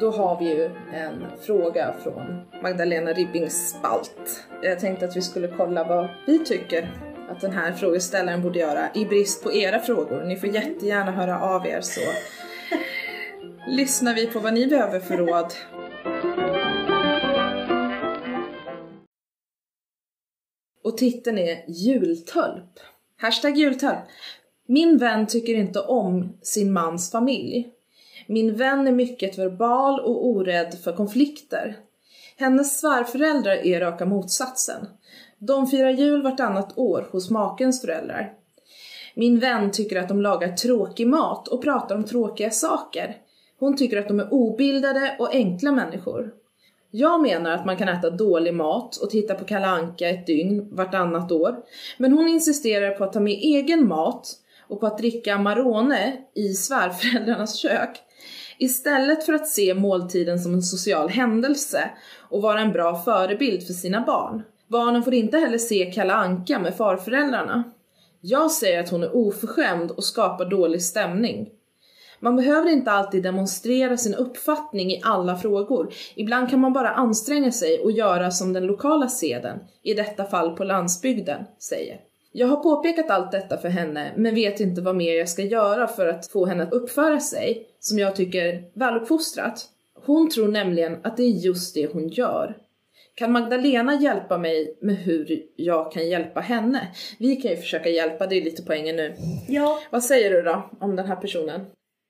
då har vi ju en fråga från Magdalena Ribbings spalt. Jag tänkte att vi skulle kolla vad vi tycker att den här frågeställaren borde göra i brist på era frågor. Ni får jättegärna höra av er så lyssnar vi på vad ni behöver för råd. Och titeln är jultölp. Hashtag jultölp. Min vän tycker inte om sin mans familj. Min vän är mycket verbal och orädd för konflikter. Hennes svärföräldrar är raka motsatsen. De firar jul vartannat år hos makens föräldrar. Min vän tycker att de lagar tråkig mat och pratar om tråkiga saker. Hon tycker att de är obildade och enkla människor. Jag menar att man kan äta dålig mat och titta på Kalle Anka ett dygn vartannat år, men hon insisterar på att ta med egen mat och på att dricka Amarone i svärföräldrarnas kök. Istället för att se måltiden som en social händelse och vara en bra förebild för sina barn. Barnen får inte heller se Kalle Anka med farföräldrarna. Jag säger att hon är oförskämd och skapar dålig stämning. Man behöver inte alltid demonstrera sin uppfattning i alla frågor. Ibland kan man bara anstränga sig och göra som den lokala seden, i detta fall på landsbygden, säger. Jag har påpekat allt detta för henne, men vet inte vad mer jag ska göra för att få henne att uppföra sig, som jag tycker väluppfostrat. Hon tror nämligen att det är just det hon gör. Kan Magdalena hjälpa mig med hur jag kan hjälpa henne? Vi kan ju försöka hjälpa, det är lite poängen nu. Ja, Vad säger du då om den här personen?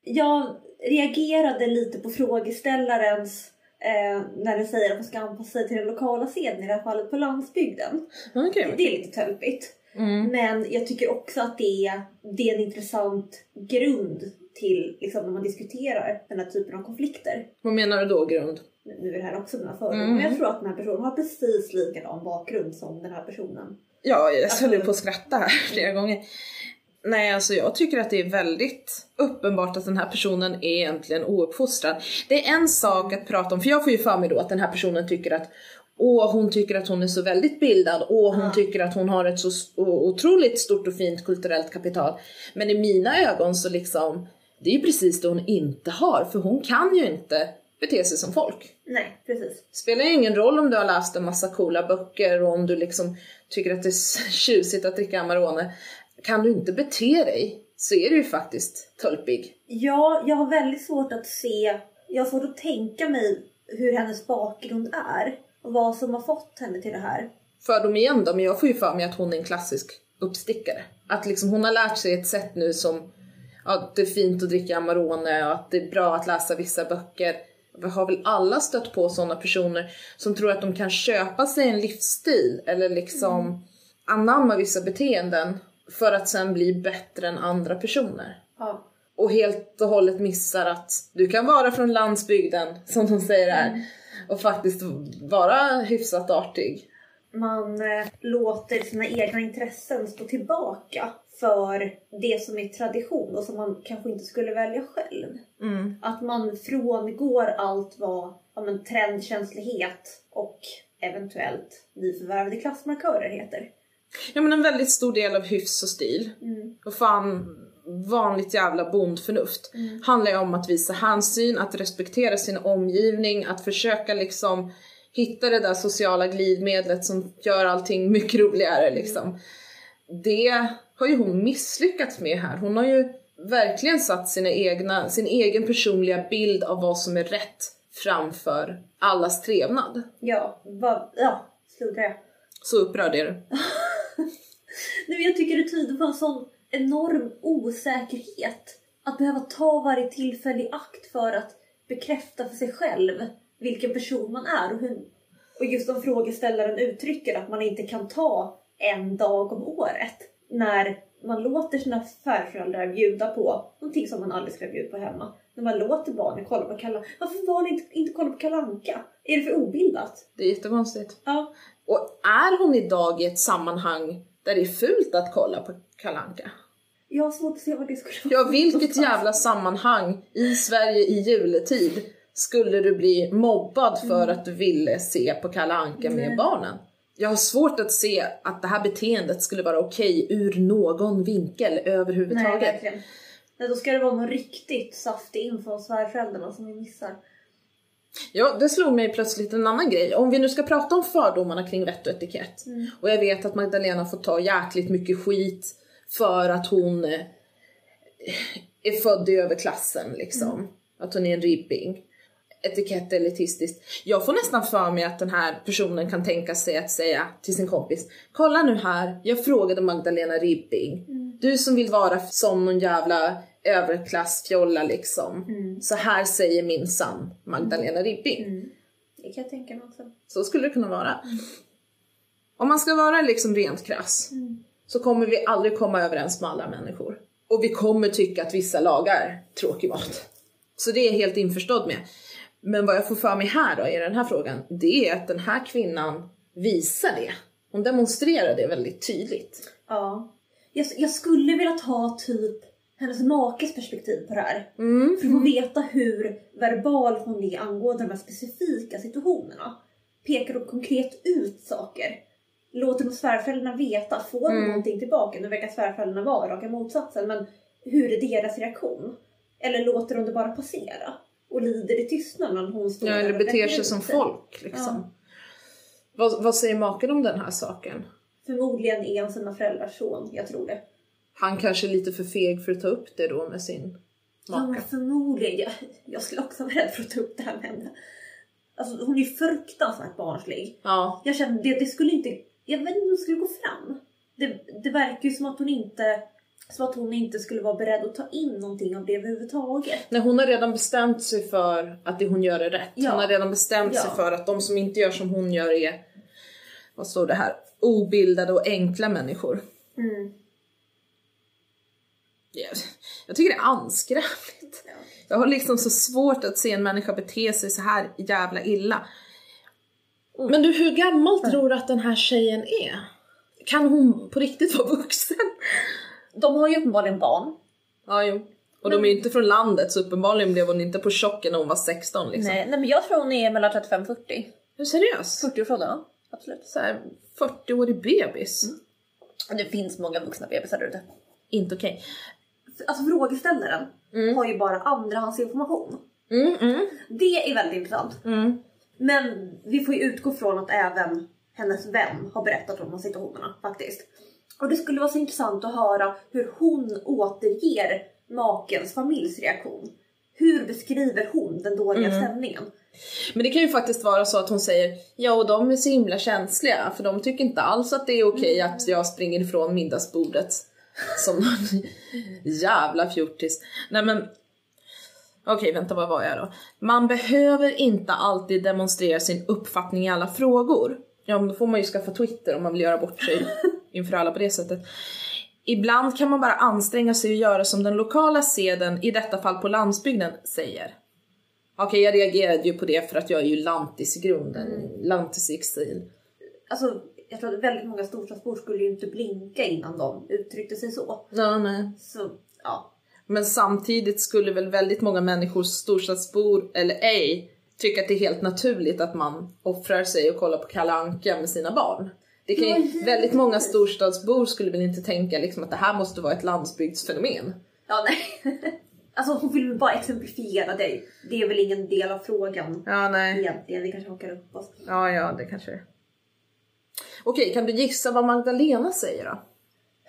jag reagerade lite på frågeställarens eh, när den säger att man ska anpassa sig till den lokala scenen, i det här fallet på landsbygden. Okej. Det är lite tölpigt. Mm. Men jag tycker också att det är, det är en intressant grund till liksom, när man diskuterar den här typen av konflikter. Vad menar du då, grund? Nu är det här också mina fördomar, Mm. men jag tror att den här personen har precis likadan bakgrund som den här personen. Ja, jag Alltså- höll på att skratta här flera gånger. Nej, alltså jag tycker att det är väldigt uppenbart att den här personen är egentligen ouppfostrad. Det är en sak att prata om, för jag får ju för mig då att den här personen tycker att Åh, hon tycker att hon är så väldigt bildad, åh hon Ja. tycker att hon har ett så otroligt stort och fint kulturellt kapital. Men i mina ögon så liksom, det är ju precis det hon inte har, för hon kan ju inte bete sig som folk. Nej, precis. Spelar ju ingen roll om du har läst en massa coola böcker och om du liksom tycker att det är tjusigt att dricka Amarone. Kan du inte bete dig så är du ju faktiskt tölpig. Ja, jag har väldigt svårt att se, jag har svårt att tänka mig hur hennes bakgrund är och vad som har fått henne till det här. Fördom igen då, men jag får ju för mig att hon är en klassisk uppstickare. Att liksom hon har lärt sig ett sätt nu som att det är fint att dricka Amarone och att det är bra att läsa vissa böcker. Vi har väl alla stött på sådana personer som tror att de kan köpa sig en livsstil eller liksom anamma vissa beteenden för att sen bli bättre än andra personer. Ja. Och helt och hållet missar att du kan vara från landsbygden, som de säger här, och faktiskt vara hyfsat artig. Man eh, låter sina egna intressen stå tillbaka för det som är tradition och som man kanske inte skulle välja själv. Mm. Att man frångår allt vad ja, men, trendkänslighet och eventuellt nyförvärvade klassmarkörer heter. Ja men en väldigt stor del av hyfs och stil, Mm. och fan vanligt jävla bondförnuft, handlar ju om att visa hänsyn, att respektera sin omgivning, att försöka liksom hitta det där sociala glidmedlet som gör allting mycket roligare liksom. Det har ju hon misslyckats med här. Hon har ju verkligen satt sina egna, sin egen personliga bild av vad som är rätt framför allas trevnad. Ja, vad, ja, sluddrar jag. Så upprörd är du. Nej, jag tycker det tyder på en sån enorm osäkerhet. Att behöva ta varje tillfälle i akt för att bekräfta för sig själv vilken person man är. Och, hur, och just om frågeställaren uttrycker att man inte kan ta en dag om året när man låter sina farföräldrar bjuda på någonting som man aldrig ska bjuda på hemma. När man låter barnen kolla på Kalle Varför får barnen inte, inte kolla på Kalle Anka? Är det för obildat? Det är jättekonstigt. Ja. Och är hon idag i ett sammanhang där det är fult att kolla på Kalanka? Jag har svårt att se vad det skulle vara. Ja, vilket jävla sammanhang i Sverige i juletid skulle du bli mobbad för att du ville se på Kalle Anka med Mm. Nej. barnen? Jag har svårt att se att det här beteendet skulle vara okej ur någon vinkel Nej, överhuvudtaget. verkligen. Nej, då ska det vara någon riktigt saftig info av svärföräldrarna som vi missar. Ja, det slog mig plötsligt en annan grej. Om vi nu ska prata om fördomarna kring vett och etikett. Och jag vet att Magdalena får ta jäkligt mycket skit för att hon eh, är född i överklassen liksom. Att hon är en ribbing. Etikett elitistiskt. Jag får nästan för mig att den här personen kan tänka sig att säga till sin kompis Kolla nu här, jag frågade Magdalena Ribbing. Du som vill vara som någon jävla överklassfjolla liksom. Så här säger minsann Magdalena Ribbing. Det kan jag tänka mig också. Så skulle det kunna vara. Om man ska vara liksom rent krass så kommer vi aldrig komma överens med alla människor. Och vi kommer tycka att vissa lagar tråkig mat. Så det är jag helt införstådd med. Men vad jag får för mig här då i den här frågan, det är att den här kvinnan visar det. Hon demonstrerar det väldigt tydligt. Ja. Jag, jag skulle vilja ta typ hennes makes perspektiv på det här. Mm. För att få veta hur verbal hon är angående de här specifika situationerna. Pekar hon konkret ut saker? Låter hon svärföräldrarna veta? Får de Mm. någonting tillbaka? Nu verkar svärföräldrarna vara raka motsatsen, men hur är deras reaktion? Eller låter de det bara passera? Och lider i tystnad när hon står Ja, där eller beter sig som folk liksom. Ja. Vad, vad säger maken om den här saken? Förmodligen är han sina föräldrars son, jag tror det. Han kanske är lite för feg för att ta upp det då med sin Ja, maka. förmodligen. Jag, jag skulle också vara rädd för att ta upp det här med henne. Alltså hon är fruktansvärt barnslig. Ja, Jag kände det, det skulle inte, jag vet inte om det skulle gå fram. Det, det verkar ju som att hon inte som att hon inte skulle vara beredd att ta in någonting av det överhuvudtaget. Nej, hon har redan bestämt sig för att det hon gör är rätt. Ja. Hon har redan bestämt sig Ja. för att de som inte gör som hon gör är, vad står det här, obildade och enkla människor. Mm. Jag, jag tycker det är anskrämligt. Ja. Jag har liksom så svårt att se en människa bete sig så här jävla illa. Men du, hur gammal tror du att den här tjejen är? Kan hon på riktigt vara vuxen? De har ju uppenbarligen barn. Ja, jo. Och de är ju inte från landet så uppenbarligen blev hon inte på chocken när hon var 16 liksom. Nej, nej men jag tror hon är mellan 35 40. Är du seriös? 40-årsåldern, ja. Absolut. Så här 40-årig bebis. Det finns många vuxna bebisar där ute. Inte okej. Alltså frågeställaren har ju bara andrahandsinformation. Mm, mm, Det är väldigt intressant. mm. Men vi får ju utgå från att även hennes vän har berättat om de här situationerna faktiskt. Och det skulle vara så intressant att höra hur hon återger makens familjs reaktion. Hur beskriver hon den dåliga stämningen? Men det kan ju faktiskt vara så att hon säger ja och de är så himla känsliga för de tycker inte alls att det är okej att jag springer ifrån middagsbordet som någon jävla fjortis. Nej men Okej, vänta vad var jag då? Man behöver inte alltid demonstrera sin uppfattning i alla frågor. Ja, men då får man ju skaffa Twitter om man vill göra bort sig inför alla på det sättet. Ibland kan man bara anstränga sig och göra som den lokala seden, i detta fall på landsbygden, säger. Okej, jag reagerade ju på det för att jag är ju lantis i grunden, lantis i exil. Alltså, jag tror att väldigt många storstadsbor skulle ju inte blinka innan de uttryckte sig så. Ja, nej. Så, ja. Men samtidigt skulle väl väldigt många människor, storstadsbor eller ej, tycka att det är helt naturligt att man offrar sig och kollar på Kalle Anka med sina barn. Det kan ju, väldigt många storstadsbor skulle väl inte tänka liksom att det här måste vara ett landsbygdsfenomen. Ja, nej. Alltså hon vill väl bara exemplifiera det. Det är väl ingen del av frågan Ja, nej. egentligen. Vi kanske hakar upp oss. Ja, ja, det kanske det är. Okej, kan du gissa vad Magdalena säger då?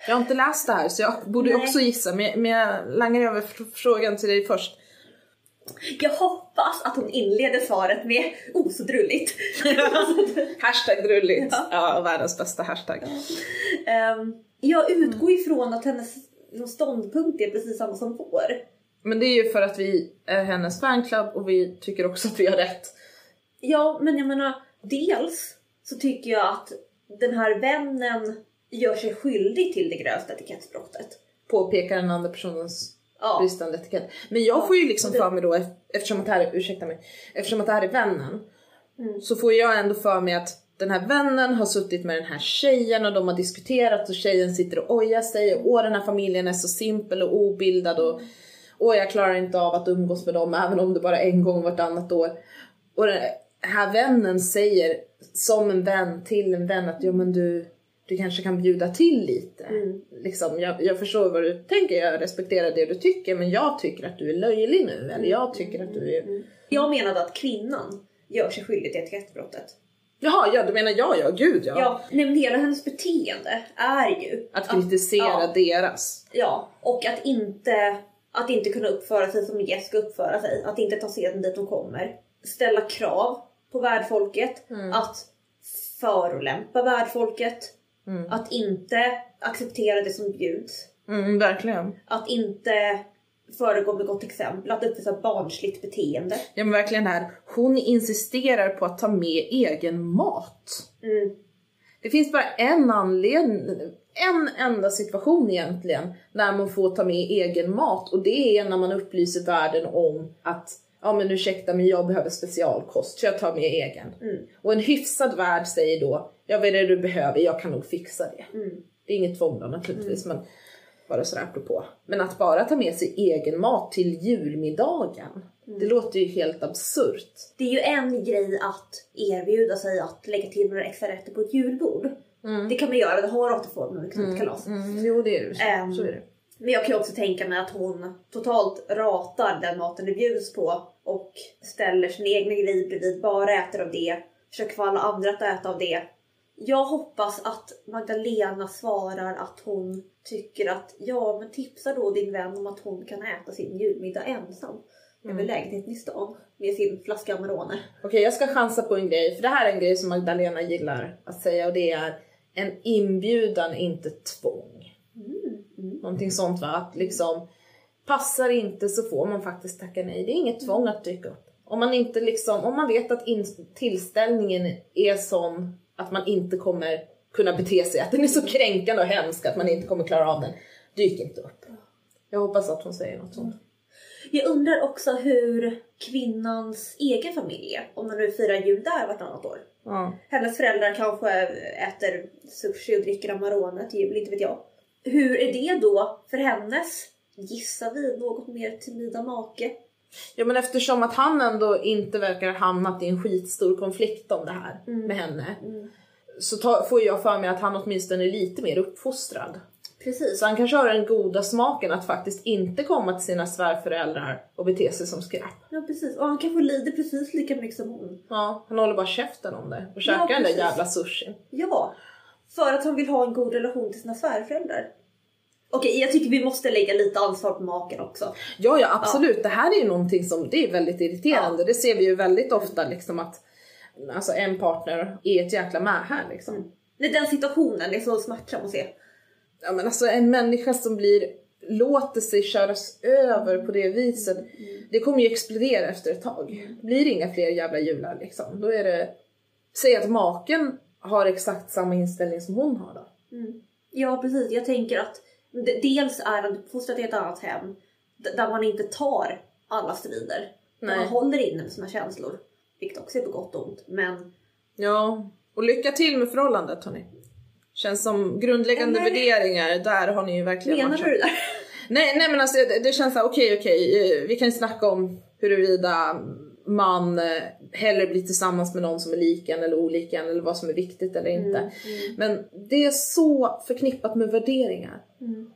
Jag har inte läst det här så jag borde Nej. också gissa men, jag langar över fr- frågan till dig först. Jag hoppas att hon inleder svaret med oh så drulligt. Hashtag drulligt. Ja. Ja, världens bästa hashtag. Ehm, jag utgår ifrån att hennes ståndpunkt är precis samma som vår. Men det är ju för att vi är hennes fanclub och vi tycker också att vi har rätt. Ja, men jag menar dels så tycker jag att den här vännen gör sig skyldig till det grövsta etikettsbrottet. Påpekar den andra personens Ja. bristande etikett. Men jag Ja, får ju liksom det- för mig då, ef- eftersom att det här är, ursäkta mig, eftersom att det här är vännen. Mm. Så får jag ändå för mig att den här vännen har suttit med den här tjejen och de har diskuterat och tjejen sitter och ojar sig och åh den här familjen är så simpel och obildad och åh jag klarar inte av att umgås med dem även om det bara är en gång vartannat år. Och den här vännen säger som en vän till en vän att ja men du, du kanske kan bjuda till lite. Mm. Liksom, jag, jag förstår vad du tänker, jag respekterar det du tycker men jag tycker att du är löjlig nu. Eller jag tycker att du är... Jag menade att kvinnan gör sig skyldig till etikettsbrottet. Jaha, ja du menar ja, ja, gud ja. Ja, nej, men hela hennes beteende är ju Att kritisera ja, deras. ja, och att inte, att inte kunna uppföra sig som gäst ska uppföra sig. Att inte ta seden dit de kommer. Ställa krav på värdfolket. Att förolämpa värdfolket. Att inte acceptera det som bjuds. Mm, verkligen. Att inte föregå med gott exempel. Att uppvisa barnsligt beteende. Ja men verkligen här, hon insisterar på att ta med egen mat. Mm. Det finns bara en anledning, en enda situation egentligen när man får ta med egen mat och det är när man upplyser världen om att ja men ursäkta men jag behöver specialkost så jag tar med egen. Och en hyfsad värld säger då, ja vad är det du behöver, jag kan nog fixa det. Det är inget tvång då naturligtvis men bara sådär apropå. Men att bara ta med sig egen mat till julmiddagen, det låter ju helt absurt. Det är ju en grej att erbjuda sig att lägga till några extra rätter på ett julbord. Det kan man göra, det har återformen liksom ett kalas. Mm, jo det är det, så, Ehm, så är det. Men jag kan ju också tänka mig att hon totalt ratar den maten det bjuds på och ställer sin egna grej bredvid, bara äter av det, försöker få alla andra att äta av det. Jag hoppas att Magdalena svarar att hon tycker att ja, men tipsa då din vän om att hon kan äta sin julmiddag ensam över lägenheten i stan med sin flaska Amarone. Okej jag ska chansa på en grej, för det här är en grej som Magdalena gillar att säga och det är en inbjudan, inte tvång. Någonting sånt va, att liksom passar inte så får man faktiskt tacka nej. Det är inget tvång att dyka upp. Om man inte liksom, om man vet att in, tillställningen är sån att man inte kommer kunna bete sig, att den är så kränkande och hemsk att man inte kommer klara av den. Dyk inte upp. Jag hoppas att hon säger något sånt. Jag undrar också hur kvinnans egen familj är, om man nu firar jul där vartannat år. Ja. Hennes föräldrar kanske äter sushi och dricker Amarone till jul, inte vet jag. Hur är det då för hennes, gissar vi, något mer timida make? Ja men eftersom att han ändå inte verkar ha hamnat i en skitstor konflikt om det här med henne. Så ta, får jag för mig att han åtminstone är lite mer uppfostrad. Precis. Så han kanske har den goda smaken att faktiskt inte komma till sina svärföräldrar och bete sig som skräp. Ja precis, och han kanske lider precis lika mycket som hon. Ja, han håller bara käften om det och käkar Ja, den där jävla sushin. Ja, för att han vill ha en god relation till sina svärföräldrar. Okej, jag tycker vi måste lägga lite ansvar på maken också. Ja, ja absolut. Det här är ju någonting som det är väldigt irriterande. Det ser vi ju väldigt ofta liksom att alltså en partner är ett jäkla mähä liksom. Nej, den situationen är så smärtsam att se. Ja men alltså en människa som blir låter sig köras över på det viset. Det kommer ju explodera efter ett tag. Blir det inga fler jävla jular liksom. Då är det... Säg att maken har exakt samma inställning som hon har då. Ja precis, jag tänker att dels är han uppfostrad i ett annat hem där man inte tar alla strider. Nej. man håller inne med sina känslor. Vilket också är på gott och ont. Men Ja, och lycka till med förhållandet hörni. Känns som grundläggande men- värderingar, där har ni ju verkligen menar matchat. du det där? Nej, nej men alltså det, det känns såhär, okej okej, eh, vi kan ju snacka om huruvida man eh, hellre blir tillsammans med någon som är lik en eller olik en eller vad som är viktigt eller inte. Men det är så förknippat med värderingar.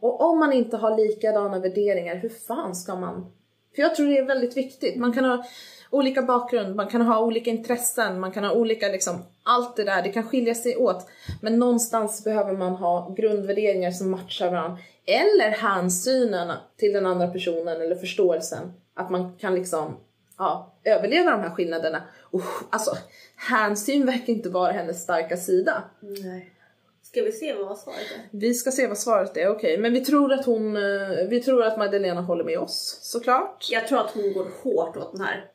Och om man inte har likadana värderingar, hur fan ska man? För jag tror det är väldigt viktigt. Man kan ha olika bakgrund, man kan ha olika intressen, man kan ha olika liksom, allt det där, det kan skilja sig åt. Men någonstans behöver man ha grundvärderingar som matchar varandra. Eller hänsynen till den andra personen eller förståelsen. Att man kan liksom ja, överleva de här skillnaderna. Och alltså, hänsyn verkar inte vara hennes starka sida. Nej. Ska vi se vad svaret är? Vi ska se vad svaret är, okej. Men vi tror att hon, eh, vi tror att Magdalena håller med oss, såklart. Jag tror att hon går hårt åt den här.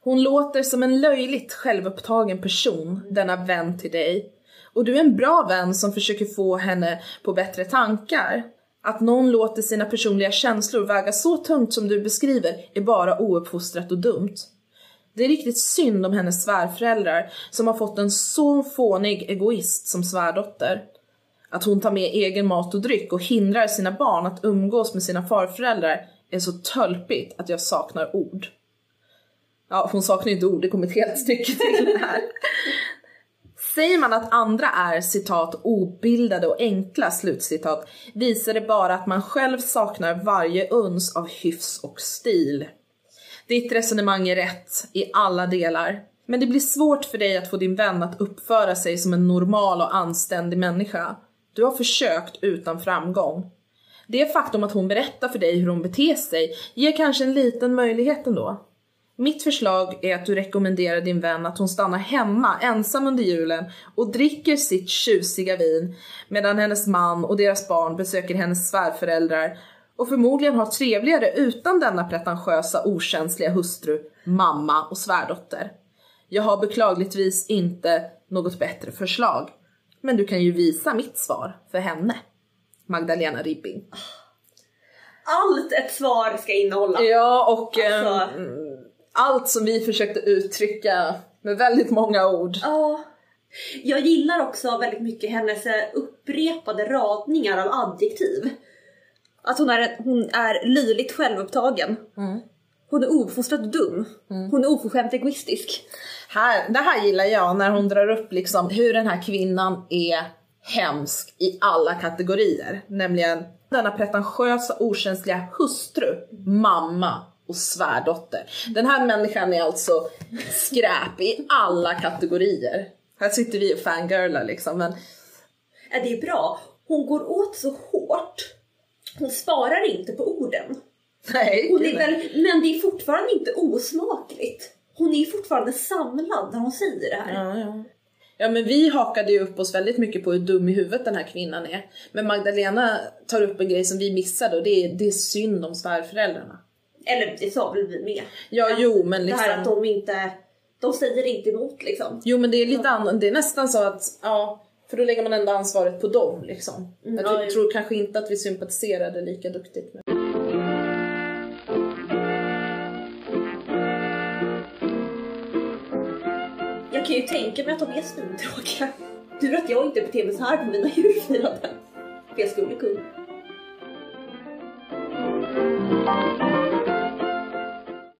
Hon låter som en löjligt självupptagen person, denna vän till dig. Och du är en bra vän som försöker få henne på bättre tankar. Att någon låter sina personliga känslor väga så tungt som du beskriver är bara ouppfostrat och dumt. Det är riktigt synd om hennes svärföräldrar som har fått en så fånig egoist som svärdotter. Att hon tar med egen mat och dryck och hindrar sina barn att umgås med sina farföräldrar är så tölpigt att jag saknar ord. Ja, hon saknar ju inte ord, det kommer ett helt stycke till här. Säger man att andra är citat obildade och enkla slutcitat visar det bara att man själv saknar varje uns av hyfs och stil. Ditt resonemang är rätt i alla delar. Men det blir svårt för dig att få din vän att uppföra sig som en normal och anständig människa. Du har försökt utan framgång. Det faktum att hon berättar för dig hur hon beter sig ger kanske en liten möjlighet ändå. Mitt förslag är att du rekommenderar din vän att hon stannar hemma ensam under julen och dricker sitt tjusiga vin medan hennes man och deras barn besöker hennes svärföräldrar och förmodligen har trevligare utan denna pretentiösa okänsliga hustru, mamma och svärdotter. Jag har beklagligtvis inte något bättre förslag. Men du kan ju visa mitt svar för henne. Magdalena Ribbing. Allt ett svar ska innehålla. Ja, och Alltså- ehm, allt som vi försökte uttrycka med väldigt många ord. Ja. Jag gillar också väldigt mycket hennes eh, upprepade radningar av adjektiv. Att hon är, hon är löjligt självupptagen. Hon är ouppfostrad och dum. Hon är oförskämt egoistisk. Här, det här gillar jag när hon drar upp liksom hur den här kvinnan är hemsk i alla kategorier. Nämligen denna pretentiösa okänsliga hustru, mamma och svärdotter. Den här människan är alltså skräp i alla kategorier. Här sitter vi och fangirlar liksom men Ja, det är bra. Hon går åt så hårt. Hon sparar inte på orden. nej. Hon är väl, men det är fortfarande inte osmakligt. Hon är fortfarande samlad när hon säger det här. Ja, ja. ja men vi hakade ju upp oss väldigt mycket på hur dum i huvudet den här kvinnan är. Men Magdalena tar upp en grej som vi missade och det är, det är synd om svärföräldrarna. Eller det sa väl vi med. Ja, att jo men liksom. Det här liksom- att de inte, de säger inte emot liksom. Jo men det är lite annorlunda, det är nästan så att, ja. För då lägger man ändå ansvaret på dem liksom. Mm, jag ja, tror kanske inte att vi sympatiserade lika duktigt med Jag kan ju tänka mig att de är svintråkiga. Tur att jag inte beter mig så här på mina julfiranden. För jag skulle kunna.